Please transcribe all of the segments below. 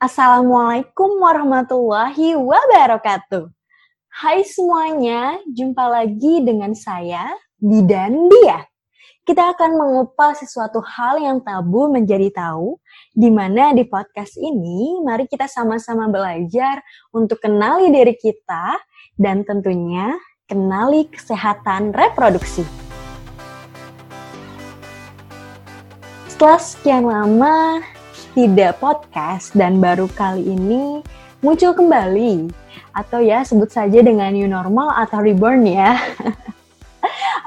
Assalamualaikum warahmatullahi wabarakatuh. Hai semuanya, jumpa lagi dengan saya, Bidan Dia. Kita akan mengupas sesuatu hal yang tabu menjadi tahu, di mana di podcast ini mari kita sama-sama belajar untuk kenali diri kita dan tentunya kenali kesehatan reproduksi. Setelah sekian lama tidak podcast dan baru kali ini muncul kembali atau ya sebut saja dengan new normal atau reborn ya.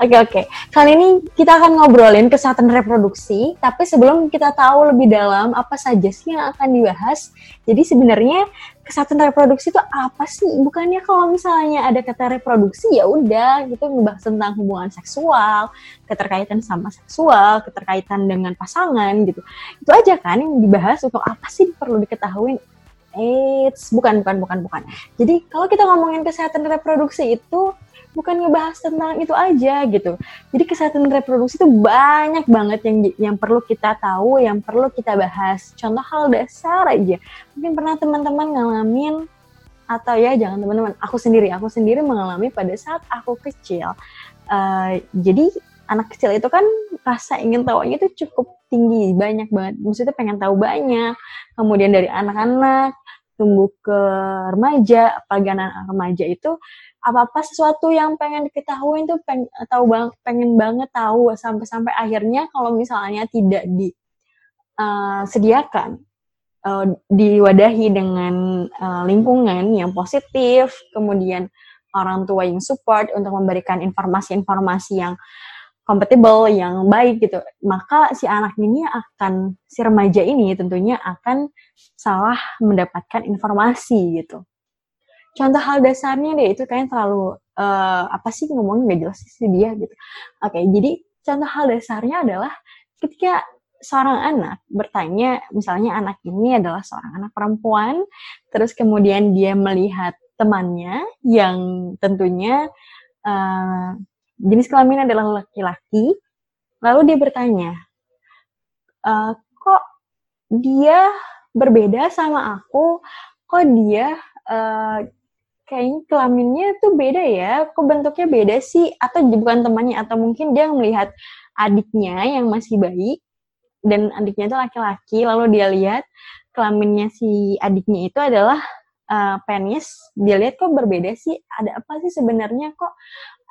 Oke oke. Kali ini kita akan ngobrolin kesehatan reproduksi, tapi sebelum kita tahu lebih dalam apa saja sih yang akan dibahas. Jadi sebenarnya kesehatan reproduksi itu apa sih? Bukannya kalau misalnya ada kata reproduksi ya udah gitu ngebahas tentang hubungan seksual, keterkaitan sama seksual, keterkaitan dengan pasangan gitu. Itu aja kan yang dibahas untuk apa sih perlu diketahui Eits, bukan, bukan, bukan, bukan. Jadi kalau kita ngomongin kesehatan reproduksi itu bukan ngebahas tentang itu aja gitu. Jadi kesehatan reproduksi itu banyak banget yang yang perlu kita tahu, yang perlu kita bahas. Contoh hal dasar aja. Mungkin pernah teman-teman ngalamin atau ya jangan teman-teman, aku sendiri, aku sendiri mengalami pada saat aku kecil. Uh, jadi anak kecil itu kan rasa ingin tahunya itu cukup tinggi, banyak banget. Maksudnya pengen tahu banyak. Kemudian dari anak-anak tumbuh ke remaja, apalagi anak remaja itu apa-apa sesuatu yang pengen diketahui itu pengen tahu bang pengen banget tahu sampai-sampai akhirnya kalau misalnya tidak disediakan uh, uh, diwadahi dengan uh, lingkungan yang positif kemudian orang tua yang support untuk memberikan informasi-informasi yang kompatibel yang baik gitu maka si anak ini akan si remaja ini tentunya akan salah mendapatkan informasi gitu contoh hal dasarnya deh itu kayaknya terlalu uh, apa sih ngomongnya gak jelas sih dia gitu. Oke, okay, jadi contoh hal dasarnya adalah ketika seorang anak bertanya, misalnya anak ini adalah seorang anak perempuan, terus kemudian dia melihat temannya yang tentunya uh, jenis kelamin adalah laki-laki, lalu dia bertanya, uh, kok dia berbeda sama aku, kok dia uh, kayaknya kelaminnya tuh beda ya, kok bentuknya beda sih? Atau bukan temannya, atau mungkin dia melihat adiknya yang masih bayi, dan adiknya itu laki-laki, lalu dia lihat kelaminnya si adiknya itu adalah uh, penis, dia lihat kok berbeda sih, ada apa sih sebenarnya? Kok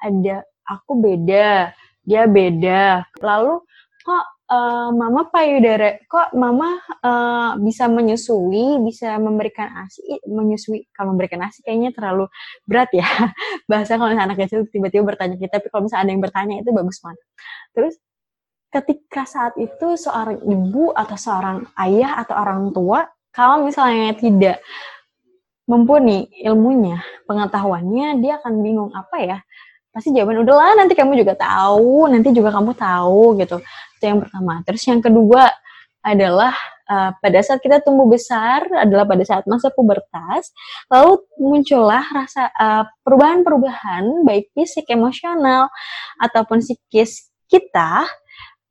ada aku beda, dia beda, lalu kok uh, mama payudara kok mama uh, bisa menyusui bisa memberikan asi menyusui kalau memberikan asi kayaknya terlalu berat ya. Bahasa kalau anak kecil tiba-tiba bertanya kita tapi kalau misalnya ada yang bertanya itu bagus banget. Terus ketika saat itu seorang ibu atau seorang ayah atau orang tua kalau misalnya tidak mumpuni ilmunya pengetahuannya dia akan bingung apa ya? Pasti jawaban udahlah nanti kamu juga tahu nanti juga kamu tahu gitu itu yang pertama. Terus yang kedua adalah uh, pada saat kita tumbuh besar adalah pada saat masa pubertas lalu muncullah rasa uh, perubahan-perubahan baik fisik emosional ataupun psikis kita.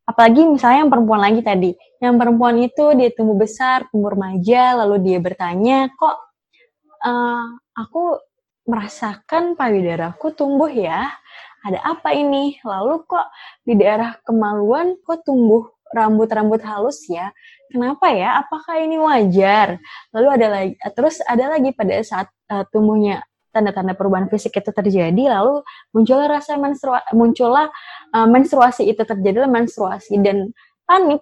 Apalagi misalnya yang perempuan lagi tadi. Yang perempuan itu dia tumbuh besar tumbuh remaja lalu dia bertanya kok uh, aku merasakan payudaraku tumbuh ya. Ada apa ini? Lalu kok di daerah kemaluan kok tumbuh rambut-rambut halus ya? Kenapa ya? Apakah ini wajar? Lalu ada lagi terus ada lagi pada saat uh, tumbuhnya tanda-tanda perubahan fisik itu terjadi lalu muncullah rasa menstrua muncullah uh, menstruasi itu terjadi menstruasi dan panik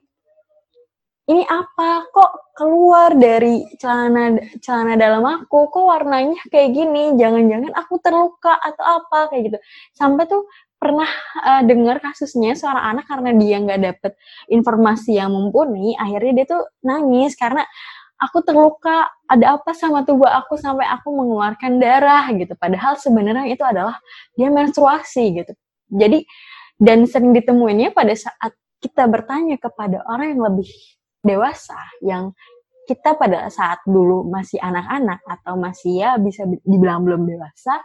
ini apa? Kok keluar dari celana celana dalam aku? Kok warnanya kayak gini? Jangan-jangan aku terluka atau apa? Kayak gitu. Sampai tuh pernah uh, dengar kasusnya seorang anak karena dia nggak dapet informasi yang mumpuni akhirnya dia tuh nangis karena aku terluka ada apa sama tubuh aku sampai aku mengeluarkan darah gitu. Padahal sebenarnya itu adalah dia menstruasi gitu. Jadi dan sering ditemuinnya pada saat kita bertanya kepada orang yang lebih dewasa yang kita pada saat dulu masih anak-anak atau masih ya bisa dibilang belum dewasa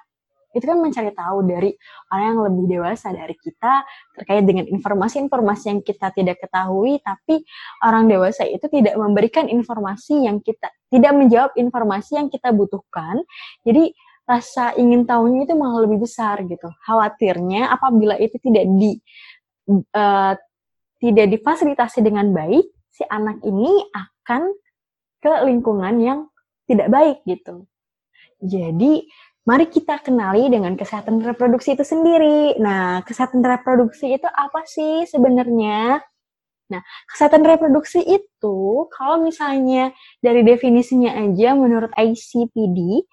itu kan mencari tahu dari orang yang lebih dewasa dari kita terkait dengan informasi-informasi yang kita tidak ketahui tapi orang dewasa itu tidak memberikan informasi yang kita tidak menjawab informasi yang kita butuhkan. Jadi rasa ingin tahunya itu malah lebih besar gitu. Khawatirnya apabila itu tidak di uh, tidak difasilitasi dengan baik, si anak ini akan ke lingkungan yang tidak baik gitu. Jadi mari kita kenali dengan kesehatan reproduksi itu sendiri. Nah, kesehatan reproduksi itu apa sih sebenarnya? Nah, kesehatan reproduksi itu kalau misalnya dari definisinya aja menurut ICPD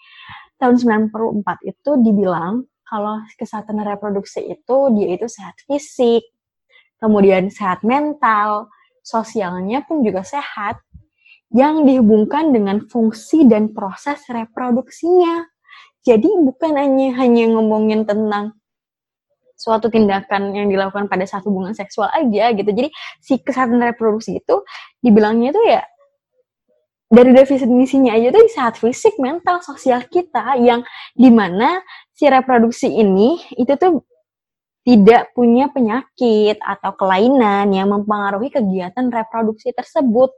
tahun 94 itu dibilang kalau kesehatan reproduksi itu dia itu sehat fisik, kemudian sehat mental, sosialnya pun juga sehat yang dihubungkan dengan fungsi dan proses reproduksinya. Jadi bukan hanya hanya ngomongin tentang suatu tindakan yang dilakukan pada saat hubungan seksual aja gitu. Jadi si kesehatan reproduksi itu dibilangnya itu ya dari definisinya aja tuh sehat fisik, mental, sosial kita yang di mana si reproduksi ini itu tuh tidak punya penyakit atau kelainan yang mempengaruhi kegiatan reproduksi tersebut.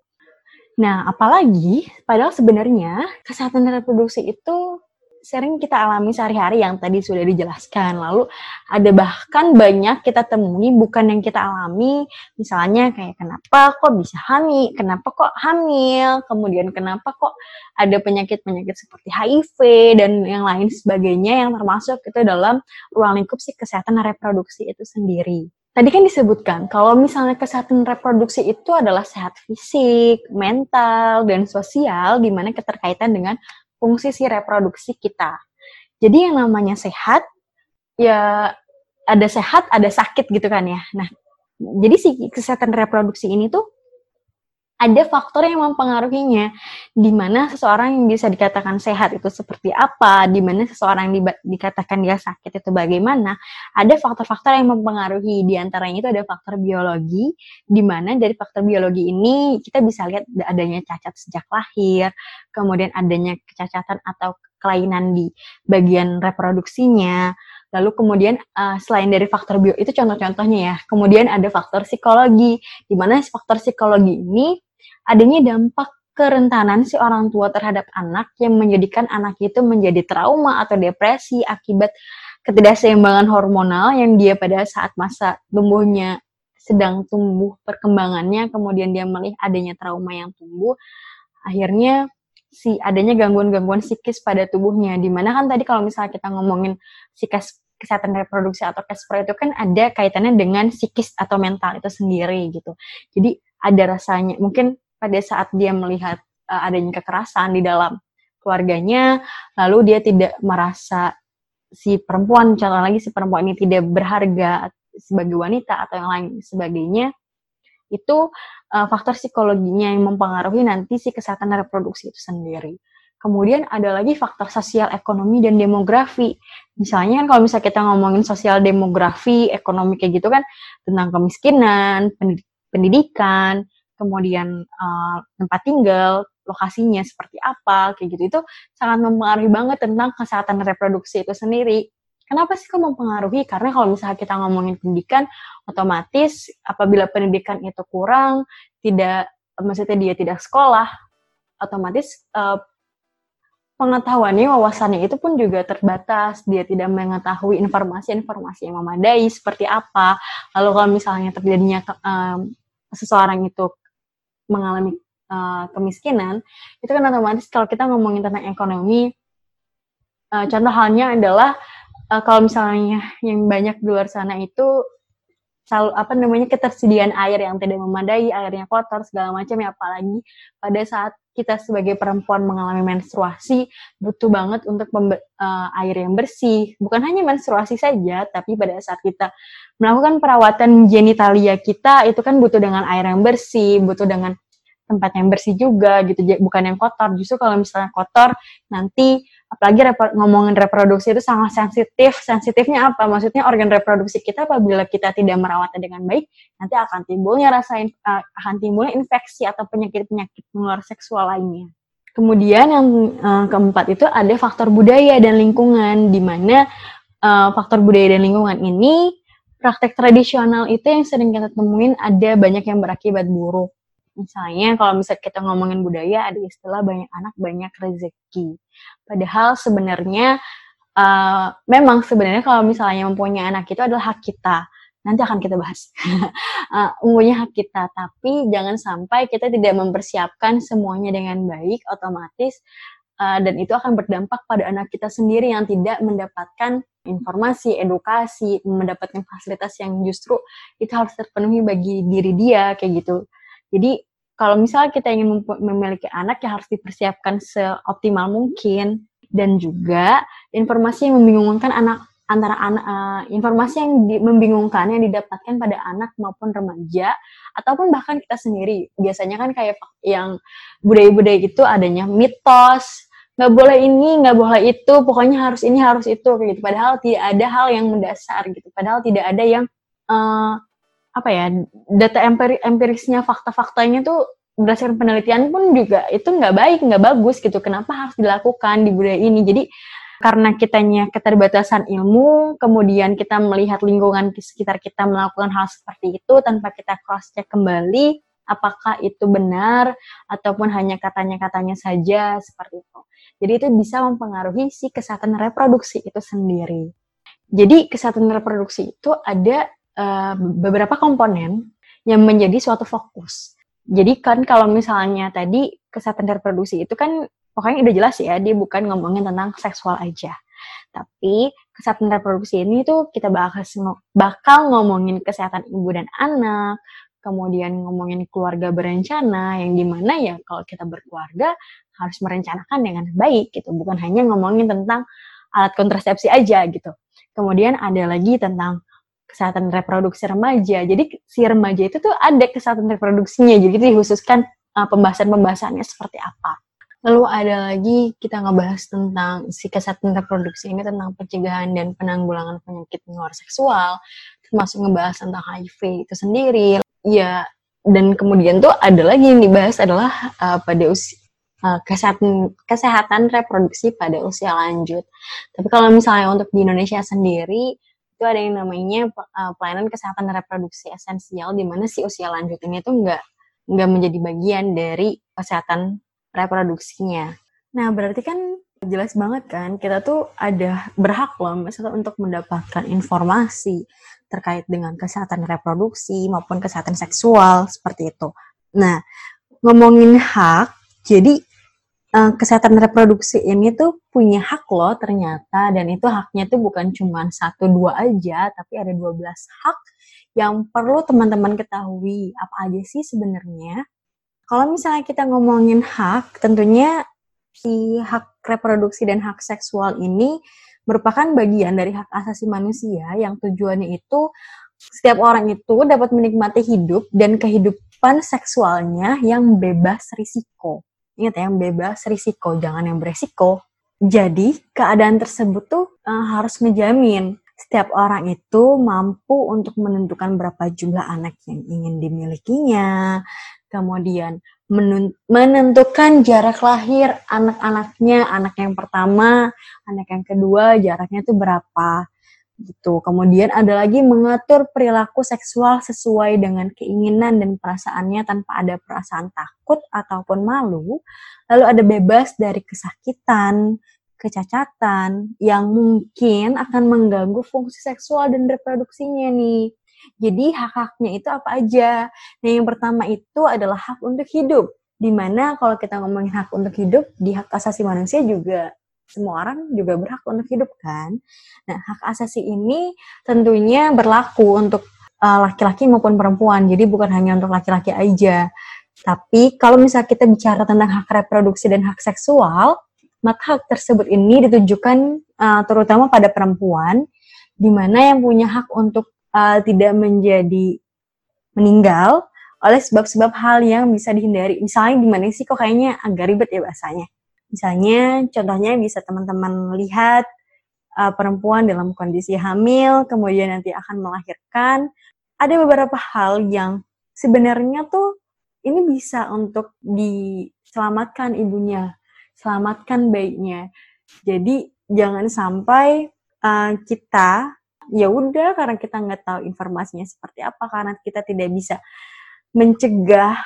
Nah, apalagi padahal sebenarnya kesehatan reproduksi itu sering kita alami sehari-hari yang tadi sudah dijelaskan. Lalu ada bahkan banyak kita temui bukan yang kita alami, misalnya kayak kenapa kok bisa hamil, kenapa kok hamil, kemudian kenapa kok ada penyakit-penyakit seperti HIV dan yang lain sebagainya yang termasuk itu dalam ruang lingkup si kesehatan reproduksi itu sendiri. Tadi kan disebutkan kalau misalnya kesehatan reproduksi itu adalah sehat fisik, mental, dan sosial, di mana keterkaitan dengan fungsi si reproduksi kita. Jadi yang namanya sehat, ya ada sehat, ada sakit gitu kan ya. Nah, jadi si kesehatan reproduksi ini tuh ada faktor yang mempengaruhinya. Di mana seseorang yang bisa dikatakan sehat itu seperti apa, di mana seseorang di, dikatakan dia sakit itu bagaimana. Ada faktor-faktor yang mempengaruhi. Di antaranya itu ada faktor biologi, di mana dari faktor biologi ini kita bisa lihat adanya cacat sejak lahir, kemudian adanya kecacatan atau kelainan di bagian reproduksinya, Lalu kemudian uh, selain dari faktor bio itu contoh-contohnya ya. Kemudian ada faktor psikologi, di mana faktor psikologi ini adanya dampak kerentanan si orang tua terhadap anak yang menjadikan anak itu menjadi trauma atau depresi akibat ketidakseimbangan hormonal yang dia pada saat masa tumbuhnya sedang tumbuh perkembangannya kemudian dia melihat adanya trauma yang tumbuh akhirnya si adanya gangguan-gangguan psikis pada tubuhnya di mana kan tadi kalau misalnya kita ngomongin psikis kesehatan reproduksi atau caspro itu kan ada kaitannya dengan psikis atau mental itu sendiri gitu jadi ada rasanya mungkin pada saat dia melihat uh, adanya kekerasan di dalam keluarganya, lalu dia tidak merasa si perempuan, contoh lagi si perempuan ini tidak berharga sebagai wanita atau yang lain sebagainya, itu uh, faktor psikologinya yang mempengaruhi nanti si kesehatan reproduksi itu sendiri. Kemudian ada lagi faktor sosial, ekonomi, dan demografi. Misalnya kan kalau misalnya kita ngomongin sosial demografi, ekonomi kayak gitu kan tentang kemiskinan, pendidikan, kemudian uh, tempat tinggal, lokasinya seperti apa, kayak gitu. Itu sangat mempengaruhi banget tentang kesehatan reproduksi itu sendiri. Kenapa sih kok mempengaruhi? Karena kalau misalnya kita ngomongin pendidikan, otomatis apabila pendidikan itu kurang, tidak, maksudnya dia tidak sekolah, otomatis uh, pengetahuannya, wawasannya itu pun juga terbatas. Dia tidak mengetahui informasi-informasi yang memadai seperti apa. Lalu kalau misalnya terjadinya um, seseorang itu mengalami uh, kemiskinan, itu kan otomatis kalau kita ngomongin tentang ekonomi, uh, contoh halnya adalah uh, kalau misalnya yang banyak di luar sana itu selalu apa namanya ketersediaan air yang tidak memadai, airnya kotor segala macam ya apalagi pada saat kita sebagai perempuan mengalami menstruasi butuh banget untuk uh, air yang bersih. Bukan hanya menstruasi saja, tapi pada saat kita melakukan perawatan genitalia kita itu kan butuh dengan air yang bersih, butuh dengan tempat yang bersih juga gitu, bukan yang kotor. Justru kalau misalnya kotor nanti apalagi repro ngomongin reproduksi itu sangat sensitif. Sensitifnya apa? Maksudnya organ reproduksi kita apabila kita tidak merawatnya dengan baik, nanti akan timbulnya rasa uh, akan timbulnya infeksi atau penyakit-penyakit menular seksual lainnya. Kemudian yang uh, keempat itu ada faktor budaya dan lingkungan, di mana uh, faktor budaya dan lingkungan ini praktek tradisional itu yang sering kita temuin ada banyak yang berakibat buruk. Misalnya kalau misalnya kita ngomongin budaya ada istilah banyak anak banyak rezeki. Padahal sebenarnya uh, memang sebenarnya kalau misalnya mempunyai anak itu adalah hak kita. Nanti akan kita bahas. uh, mempunyai hak kita, tapi jangan sampai kita tidak mempersiapkan semuanya dengan baik, otomatis uh, dan itu akan berdampak pada anak kita sendiri yang tidak mendapatkan informasi, edukasi, mendapatkan fasilitas yang justru itu harus terpenuhi bagi diri dia kayak gitu. Jadi kalau misalnya kita ingin memiliki anak ya harus dipersiapkan seoptimal mungkin. Dan juga informasi yang membingungkan anak antara anak uh, informasi yang di, membingungkan yang didapatkan pada anak maupun remaja ataupun bahkan kita sendiri. Biasanya kan kayak yang budaya-budaya itu adanya mitos. Nggak boleh ini nggak boleh itu. Pokoknya harus ini harus itu kayak gitu. Padahal tidak ada hal yang mendasar gitu. Padahal tidak ada yang uh, apa ya data empiri empirisnya fakta-faktanya tuh berdasarkan penelitian pun juga itu nggak baik nggak bagus gitu. Kenapa harus dilakukan di budaya ini? Jadi karena kitanya keterbatasan ilmu kemudian kita melihat lingkungan di sekitar kita melakukan hal seperti itu tanpa kita cross check kembali apakah itu benar ataupun hanya katanya-katanya saja seperti itu. Jadi itu bisa mempengaruhi si kesehatan reproduksi itu sendiri. Jadi kesehatan reproduksi itu ada uh, beberapa komponen yang menjadi suatu fokus. Jadi kan kalau misalnya tadi kesehatan reproduksi itu kan pokoknya udah jelas ya, dia bukan ngomongin tentang seksual aja. Tapi kesehatan reproduksi ini tuh kita bakal, bakal ngomongin kesehatan ibu dan anak, kemudian ngomongin keluarga berencana, yang di mana ya kalau kita berkeluarga harus merencanakan dengan baik gitu, bukan hanya ngomongin tentang alat kontrasepsi aja gitu. Kemudian ada lagi tentang kesehatan reproduksi remaja. Jadi si remaja itu tuh ada kesehatan reproduksinya. Jadi dikhususkan uh, pembahasan-pembahasannya seperti apa. Lalu ada lagi kita ngebahas tentang si kesehatan reproduksi ini tentang pencegahan dan penanggulangan penyakit menular seksual, termasuk ngebahas tentang HIV itu sendiri. Ya, dan kemudian tuh ada lagi yang dibahas adalah uh, pada usia uh, kesehatan kesehatan reproduksi pada usia lanjut. Tapi kalau misalnya untuk di Indonesia sendiri itu ada yang namanya uh, pelayanan kesehatan reproduksi esensial di mana si usia lanjut ini tuh nggak nggak menjadi bagian dari kesehatan reproduksinya. Nah berarti kan jelas banget kan kita tuh ada berhak loh misalnya untuk mendapatkan informasi terkait dengan kesehatan reproduksi maupun kesehatan seksual seperti itu. Nah ngomongin hak, jadi uh, kesehatan reproduksi ini tuh punya hak loh ternyata dan itu haknya tuh bukan cuma satu dua aja tapi ada 12 hak yang perlu teman-teman ketahui apa aja sih sebenarnya kalau misalnya kita ngomongin hak tentunya si hak reproduksi dan hak seksual ini merupakan bagian dari hak asasi manusia yang tujuannya itu setiap orang itu dapat menikmati hidup dan kehidupan seksualnya yang bebas risiko. Ingat ya, yang bebas risiko, jangan yang beresiko. Jadi, keadaan tersebut tuh uh, harus ngejamin setiap orang itu mampu untuk menentukan berapa jumlah anak yang ingin dimilikinya, kemudian menentukan jarak lahir anak-anaknya, anak yang pertama, anak yang kedua, jaraknya itu berapa gitu. Kemudian ada lagi mengatur perilaku seksual sesuai dengan keinginan dan perasaannya tanpa ada perasaan takut ataupun malu. Lalu ada bebas dari kesakitan, kecacatan yang mungkin akan mengganggu fungsi seksual dan reproduksinya nih. Jadi hak-haknya itu apa aja? Nah yang pertama itu adalah hak untuk hidup. Di mana kalau kita ngomongin hak untuk hidup, di hak asasi manusia juga semua orang juga berhak untuk hidup kan. Nah, hak asasi ini tentunya berlaku untuk eh, laki-laki uh, maupun perempuan. Jadi bukan hanya untuk laki-laki aja. Tapi kalau misalnya kita bicara tentang hak reproduksi dan hak seksual, maka hak tersebut ini ditujukan uh, terutama pada perempuan, di mana yang punya hak untuk uh, tidak menjadi meninggal oleh sebab-sebab hal yang bisa dihindari. Misalnya gimana sih kok kayaknya agak ribet ya bahasanya. Misalnya, contohnya bisa teman-teman lihat uh, perempuan dalam kondisi hamil, kemudian nanti akan melahirkan. Ada beberapa hal yang sebenarnya tuh ini bisa untuk diselamatkan ibunya, selamatkan bayinya. Jadi jangan sampai uh, kita ya udah karena kita nggak tahu informasinya seperti apa, karena kita tidak bisa mencegah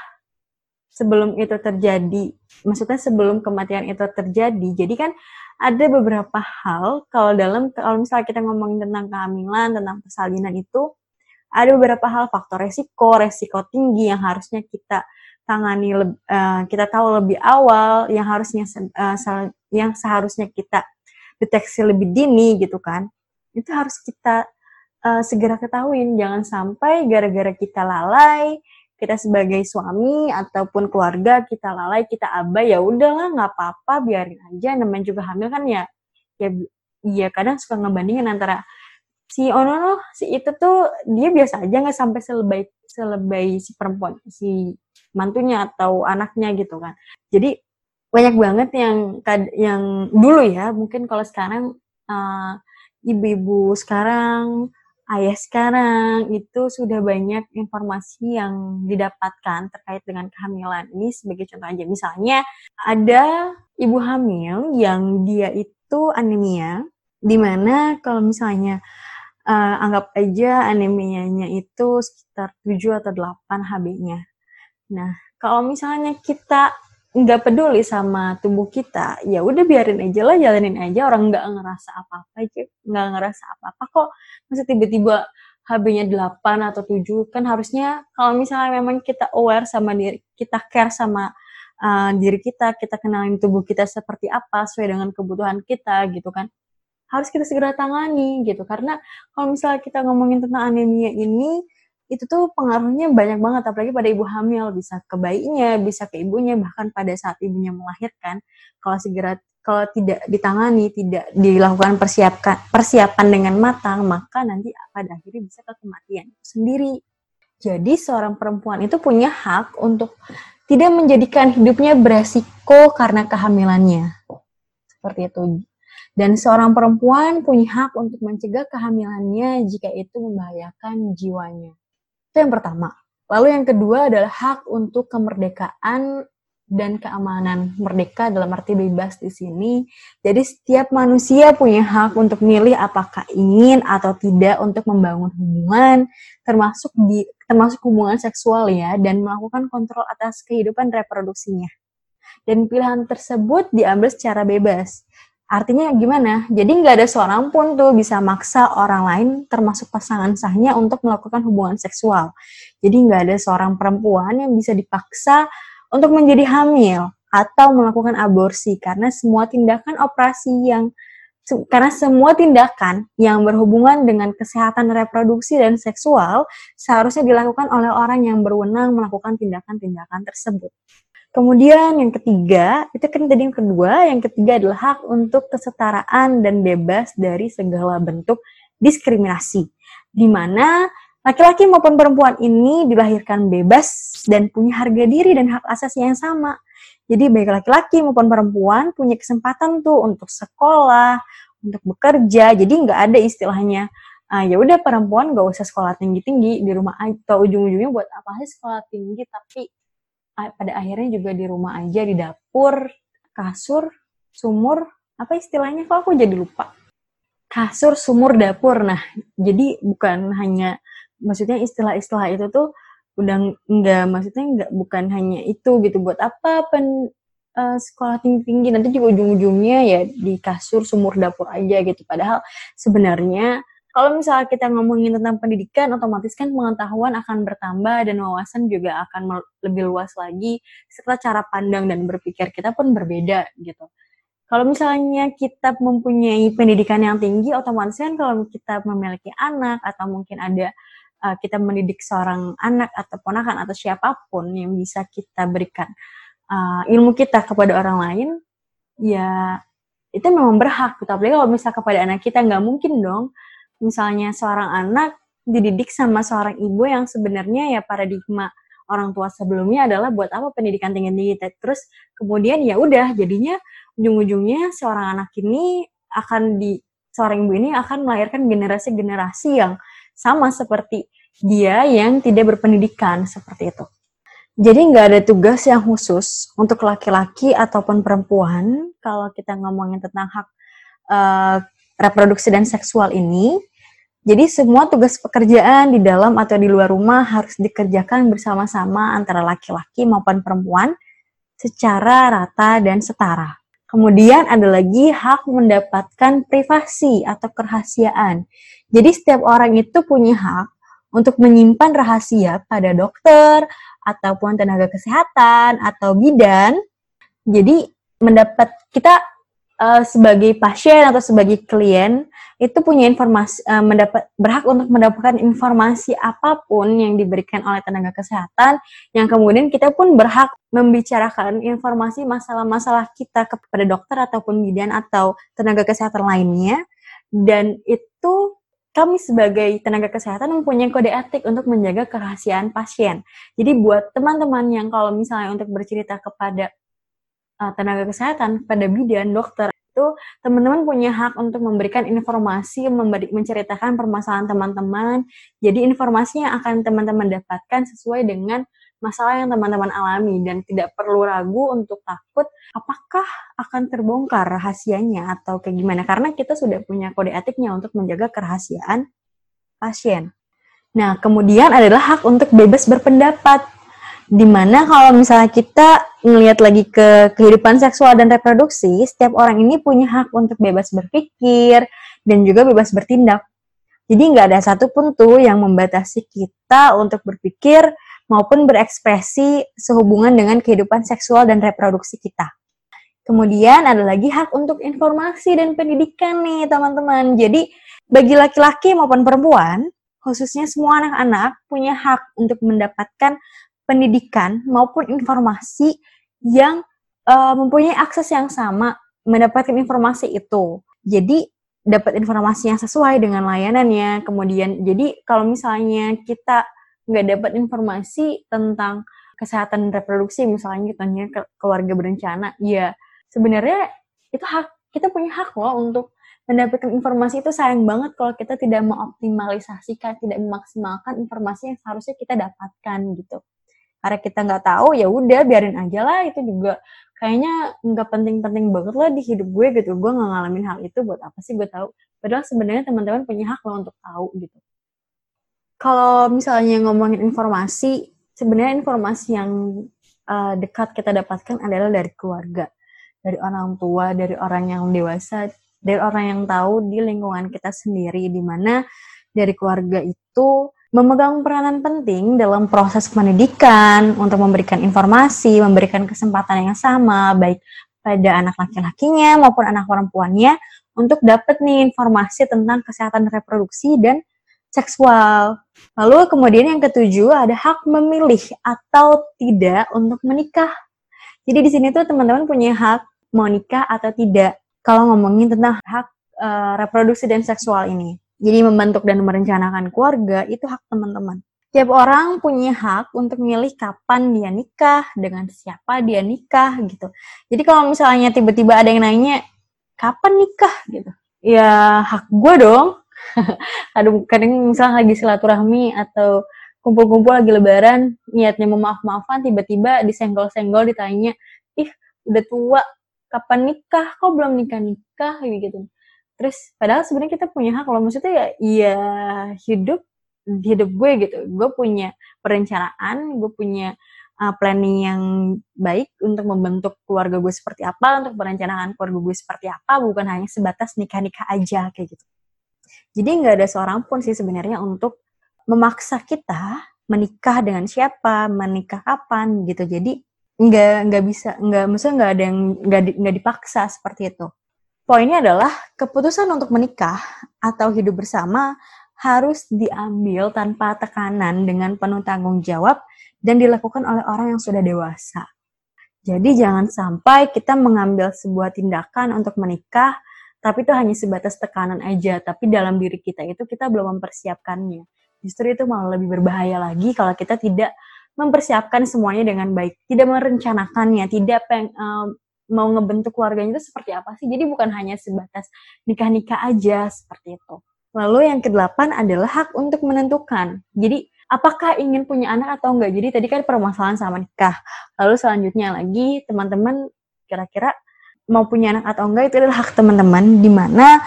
sebelum itu terjadi, maksudnya sebelum kematian itu terjadi. Jadi kan ada beberapa hal kalau dalam kalau misalnya kita ngomongin tentang kehamilan, tentang persalinan itu ada beberapa hal faktor resiko, resiko tinggi yang harusnya kita tangani uh, kita tahu lebih awal, yang harusnya uh, yang seharusnya kita deteksi lebih dini gitu kan. Itu harus kita uh, segera ketahuin, jangan sampai gara-gara kita lalai, kita sebagai suami ataupun keluarga kita lalai kita abai ya udahlah nggak apa-apa biarin aja. Namanya juga hamil kan ya ya iya kadang suka ngebandingin antara si ono oh si itu tuh dia biasa aja nggak sampai selebay selebay si perempuan si mantunya atau anaknya gitu kan. Jadi banyak banget yang yang dulu ya mungkin kalau sekarang uh, ibu-ibu sekarang ayah sekarang itu sudah banyak informasi yang didapatkan terkait dengan kehamilan. Ini sebagai contoh aja. Misalnya ada ibu hamil yang dia itu anemia, di mana kalau misalnya uh, anggap aja anemianya itu sekitar 7 atau 8 HB-nya. Nah, kalau misalnya kita nggak peduli sama tubuh kita, ya udah biarin aja lah, jalanin aja. Orang nggak ngerasa apa-apa aja, nggak ngerasa apa-apa kok. Masa tiba-tiba HB-nya 8 atau 7, kan harusnya kalau misalnya memang kita aware sama diri, kita care sama uh, diri kita, kita kenalin tubuh kita seperti apa, sesuai dengan kebutuhan kita gitu kan. Harus kita segera tangani gitu, karena kalau misalnya kita ngomongin tentang anemia ini, itu tuh pengaruhnya banyak banget apalagi pada ibu hamil. Bisa ke bayinya bisa ke ibunya bahkan pada saat ibunya melahirkan kalau segera kalau tidak ditangani tidak dilakukan persiapkan persiapan dengan matang maka nanti pada akhirnya bisa ke kematian sendiri. Jadi seorang perempuan itu punya hak untuk tidak menjadikan hidupnya beresiko karena kehamilannya. Seperti itu. Dan seorang perempuan punya hak untuk mencegah kehamilannya jika itu membahayakan jiwanya itu yang pertama. Lalu yang kedua adalah hak untuk kemerdekaan dan keamanan. Merdeka dalam arti bebas di sini. Jadi setiap manusia punya hak untuk milih apakah ingin atau tidak untuk membangun hubungan, termasuk di termasuk hubungan seksual ya, dan melakukan kontrol atas kehidupan reproduksinya. Dan pilihan tersebut diambil secara bebas. Artinya gimana? Jadi nggak ada seorang pun tuh bisa maksa orang lain termasuk pasangan sahnya untuk melakukan hubungan seksual. Jadi nggak ada seorang perempuan yang bisa dipaksa untuk menjadi hamil atau melakukan aborsi karena semua tindakan operasi yang karena semua tindakan yang berhubungan dengan kesehatan reproduksi dan seksual seharusnya dilakukan oleh orang yang berwenang melakukan tindakan-tindakan tersebut. Kemudian yang ketiga, itu kan tadi yang kedua, yang ketiga adalah hak untuk kesetaraan dan bebas dari segala bentuk diskriminasi. Di mana laki-laki maupun perempuan ini dilahirkan bebas dan punya harga diri dan hak asasi yang sama. Jadi baik laki-laki maupun perempuan punya kesempatan tuh untuk sekolah, untuk bekerja. Jadi nggak ada istilahnya ah, ya udah perempuan gak usah sekolah tinggi-tinggi di rumah atau ujung-ujungnya buat apa sih sekolah tinggi tapi pada akhirnya juga di rumah aja di dapur kasur sumur apa istilahnya? Kok aku jadi lupa? Kasur sumur dapur. Nah jadi bukan hanya maksudnya istilah-istilah itu tuh udah nggak maksudnya nggak bukan hanya itu gitu. Buat apa pen uh, sekolah tinggi-tinggi? Nanti juga ujung-ujungnya ya di kasur sumur dapur aja gitu. Padahal sebenarnya kalau misalnya kita ngomongin tentang pendidikan, otomatis kan pengetahuan akan bertambah dan wawasan juga akan lebih luas lagi, serta cara pandang dan berpikir kita pun berbeda gitu. Kalau misalnya kita mempunyai pendidikan yang tinggi, otomatis kan kalau kita memiliki anak atau mungkin ada uh, kita mendidik seorang anak atau ponakan atau siapa pun yang bisa kita berikan uh, ilmu kita kepada orang lain, ya itu memang berhak. Tapi kalau misalnya kepada anak kita nggak mungkin dong misalnya seorang anak dididik sama seorang ibu yang sebenarnya ya paradigma orang tua sebelumnya adalah buat apa pendidikan tinggi tinggi terus kemudian ya udah jadinya ujung-ujungnya seorang anak ini akan di seorang ibu ini akan melahirkan generasi-generasi yang sama seperti dia yang tidak berpendidikan seperti itu. Jadi nggak ada tugas yang khusus untuk laki-laki ataupun perempuan kalau kita ngomongin tentang hak uh, reproduksi dan seksual ini Jadi semua tugas pekerjaan di dalam atau di luar rumah harus dikerjakan bersama-sama antara laki-laki maupun perempuan secara rata dan setara. Kemudian ada lagi hak mendapatkan privasi atau kerahasiaan. Jadi setiap orang itu punya hak untuk menyimpan rahasia pada dokter ataupun tenaga kesehatan atau bidan. Jadi mendapat kita uh, sebagai pasien atau sebagai klien itu punya informasi uh, mendapat berhak untuk mendapatkan informasi apa pun yang diberikan oleh tenaga kesehatan yang kemudian kita pun berhak membicarakan informasi masalah-masalah kita kepada dokter ataupun bidan atau tenaga kesehatan lainnya dan itu kami sebagai tenaga kesehatan mempunyai kode etik untuk menjaga kerahasiaan pasien. Jadi buat teman-teman yang kalau misalnya untuk bercerita kepada uh, tenaga kesehatan, pada bidan, dokter, itu teman-teman punya hak untuk memberikan informasi, memberi, menceritakan permasalahan teman-teman. Jadi informasi yang akan teman-teman dapatkan sesuai dengan masalah yang teman-teman alami dan tidak perlu ragu untuk takut apakah akan terbongkar rahasianya atau kayak gimana karena kita sudah punya kode etiknya untuk menjaga kerahasiaan pasien. Nah, kemudian adalah hak untuk bebas berpendapat di mana kalau misalnya kita ngelihat lagi ke kehidupan seksual dan reproduksi, setiap orang ini punya hak untuk bebas berpikir dan juga bebas bertindak. Jadi nggak ada satupun tuh yang membatasi kita untuk berpikir maupun berekspresi sehubungan dengan kehidupan seksual dan reproduksi kita. Kemudian ada lagi hak untuk informasi dan pendidikan nih teman-teman. Jadi bagi laki-laki maupun perempuan, khususnya semua anak-anak punya hak untuk mendapatkan pendidikan maupun informasi yang uh, mempunyai akses yang sama mendapatkan informasi itu. Jadi dapat informasi yang sesuai dengan layanannya. Kemudian jadi kalau misalnya kita nggak dapat informasi tentang kesehatan reproduksi misalnya kitanya keluarga berencana, ya sebenarnya itu hak kita punya hak loh untuk mendapatkan informasi itu sayang banget kalau kita tidak mengoptimalisasikan, tidak memaksimalkan informasi yang seharusnya kita dapatkan gitu karena kita nggak tahu ya udah biarin aja lah. Itu juga kayaknya nggak penting-penting banget lah di hidup gue gitu. Gue nggak ngalamin hal itu buat apa sih gue tahu? Padahal sebenarnya teman-teman punya hak loh untuk tahu gitu. Kalau misalnya ngomongin informasi sebenarnya informasi yang uh, dekat kita dapatkan adalah dari keluarga. Dari orang tua dari orang yang dewasa dari orang yang tahu di lingkungan kita sendiri di mana dari keluarga itu memegang peranan penting dalam proses pendidikan untuk memberikan informasi, memberikan kesempatan yang sama baik pada anak laki-lakinya maupun anak perempuannya untuk dapat nih informasi tentang kesehatan reproduksi dan seksual. Lalu kemudian yang ketujuh ada hak memilih atau tidak untuk menikah. Jadi di sini tuh teman-teman punya hak mau nikah atau tidak kalau ngomongin tentang hak uh, reproduksi dan seksual ini. Jadi membentuk dan merencanakan keluarga itu hak teman-teman. Tiap orang punya hak untuk milih kapan dia nikah, dengan siapa dia nikah gitu. Jadi kalau misalnya tiba-tiba ada yang nanya, kapan nikah gitu? Ya hak gue dong. Aduh, kadang misalnya lagi silaturahmi atau kumpul-kumpul lagi lebaran, niatnya mau maaf-maafan, tiba-tiba disenggol-senggol ditanya, ih udah tua, kapan nikah? Kok belum nikah-nikah? Gitu terus padahal sebenarnya kita punya hak kalau maksudnya ya iya hidup hidup gue gitu. Gue punya perencanaan gue punya uh, planning yang baik untuk membentuk keluarga gue seperti apa untuk perencanaan keluarga gue seperti apa bukan hanya sebatas nikah nikah aja kayak gitu. Jadi nggak ada seorang pun sih sebenarnya untuk memaksa kita menikah dengan siapa menikah kapan gitu. Jadi nggak nggak bisa nggak maksudnya nggak ada yang nggak nggak dipaksa seperti itu Poinnya adalah keputusan untuk menikah atau hidup bersama harus diambil tanpa tekanan dengan penuh tanggung jawab dan dilakukan oleh orang yang sudah dewasa. Jadi jangan sampai kita mengambil sebuah tindakan untuk menikah, tapi itu hanya sebatas tekanan aja, tapi dalam diri kita itu kita belum mempersiapkannya. Justru itu malah lebih berbahaya lagi kalau kita tidak mempersiapkan semuanya dengan baik, tidak merencanakannya, tidak peng, um, mau ngebentuk keluarganya itu seperti apa sih. Jadi bukan hanya sebatas nikah-nikah aja seperti itu. Lalu yang kedelapan adalah hak untuk menentukan. Jadi apakah ingin punya anak atau enggak. Jadi tadi kan permasalahan sama nikah. Lalu selanjutnya lagi teman-teman kira-kira mau punya anak atau enggak itu adalah hak teman-teman di mana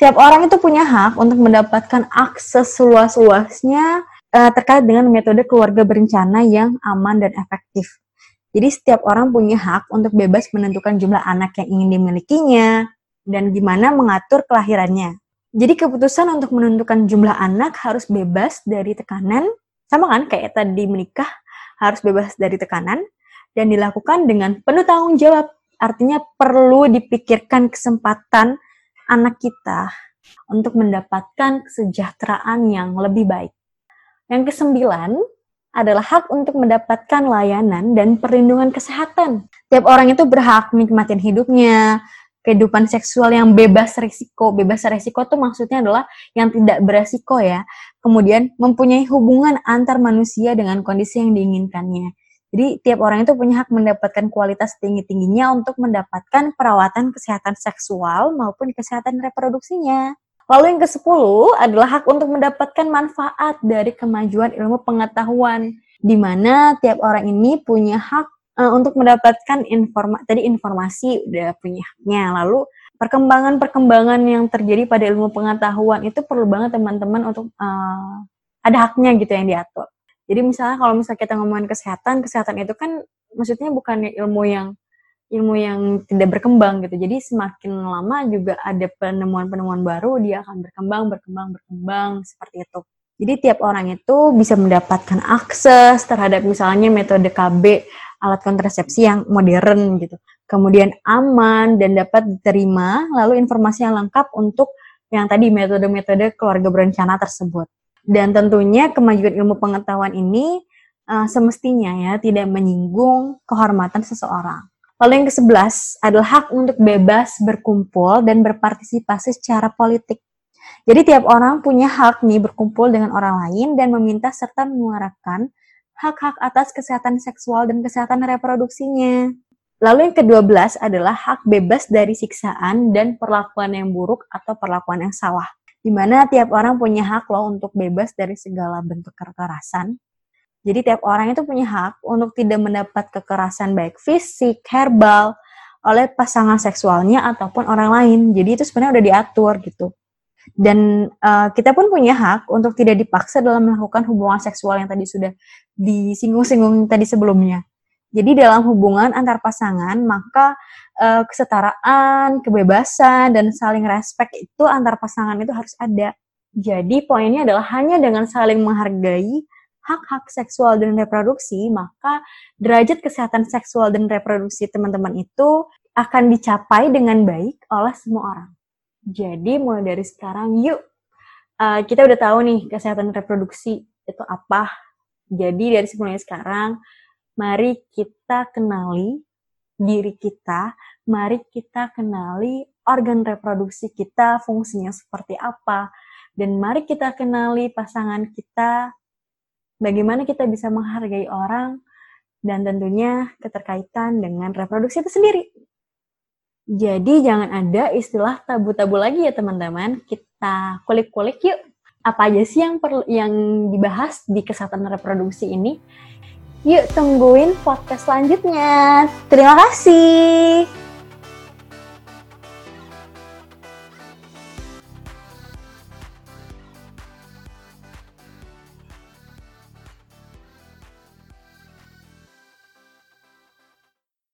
Tiap orang itu punya hak untuk mendapatkan akses seluas-luasnya uh, terkait dengan metode keluarga berencana yang aman dan efektif. Jadi setiap orang punya hak untuk bebas menentukan jumlah anak yang ingin dimilikinya dan gimana mengatur kelahirannya. Jadi keputusan untuk menentukan jumlah anak harus bebas dari tekanan, sama kan kayak tadi menikah harus bebas dari tekanan dan dilakukan dengan penuh tanggung jawab. Artinya perlu dipikirkan kesempatan anak kita untuk mendapatkan kesejahteraan yang lebih baik. Yang kesembilan, adalah hak untuk mendapatkan layanan dan perlindungan kesehatan. Tiap orang itu berhak nikmatin hidupnya, kehidupan seksual yang bebas risiko. Bebas risiko itu maksudnya adalah yang tidak beresiko ya. Kemudian mempunyai hubungan antar manusia dengan kondisi yang diinginkannya. Jadi tiap orang itu punya hak mendapatkan kualitas tinggi-tingginya untuk mendapatkan perawatan kesehatan seksual maupun kesehatan reproduksinya. Lalu yang ke-10 adalah hak untuk mendapatkan manfaat dari kemajuan ilmu pengetahuan, di mana tiap orang ini punya hak uh, untuk mendapatkan informasi, tadi informasi udah punya haknya. Lalu perkembangan-perkembangan yang terjadi pada ilmu pengetahuan itu perlu banget teman-teman untuk uh, ada haknya gitu yang diatur. Jadi misalnya kalau misalnya kita ngomongin kesehatan, kesehatan itu kan maksudnya bukan ilmu yang ilmu yang tidak berkembang gitu. Jadi semakin lama juga ada penemuan-penemuan baru, dia akan berkembang, berkembang, berkembang seperti itu. Jadi tiap orang itu bisa mendapatkan akses terhadap misalnya metode KB alat kontrasepsi yang modern gitu. Kemudian aman dan dapat diterima, lalu informasi yang lengkap untuk yang tadi metode-metode keluarga berencana tersebut. Dan tentunya kemajuan ilmu pengetahuan ini uh, semestinya ya tidak menyinggung kehormatan seseorang Lalu yang ke-11 adalah hak untuk bebas berkumpul dan berpartisipasi secara politik. Jadi tiap orang punya hak nih berkumpul dengan orang lain dan meminta serta menyuarakan hak-hak atas kesehatan seksual dan kesehatan reproduksinya. Lalu yang ke-12 adalah hak bebas dari siksaan dan perlakuan yang buruk atau perlakuan yang salah. Di mana tiap orang punya hak loh untuk bebas dari segala bentuk kekerasan, jadi tiap orang itu punya hak untuk tidak mendapat kekerasan baik fisik, herbal, oleh pasangan seksualnya ataupun orang lain. Jadi itu sebenarnya udah diatur gitu. Dan uh, kita pun punya hak untuk tidak dipaksa dalam melakukan hubungan seksual yang tadi sudah disinggung-singgung tadi sebelumnya. Jadi dalam hubungan antar pasangan, maka uh, kesetaraan, kebebasan, dan saling respect itu antar pasangan itu harus ada. Jadi poinnya adalah hanya dengan saling menghargai, hak-hak seksual dan reproduksi, maka derajat kesehatan seksual dan reproduksi teman-teman itu akan dicapai dengan baik oleh semua orang. Jadi mulai dari sekarang yuk uh, kita udah tahu nih kesehatan reproduksi itu apa. Jadi dari mulai sekarang mari kita kenali diri kita, mari kita kenali organ reproduksi kita fungsinya seperti apa dan mari kita kenali pasangan kita bagaimana kita bisa menghargai orang, dan tentunya keterkaitan dengan reproduksi itu sendiri. Jadi jangan ada istilah tabu-tabu lagi ya teman-teman. Kita kulik-kulik yuk. Apa aja sih yang perlu yang dibahas di kesehatan reproduksi ini? Yuk tungguin podcast selanjutnya. Terima kasih.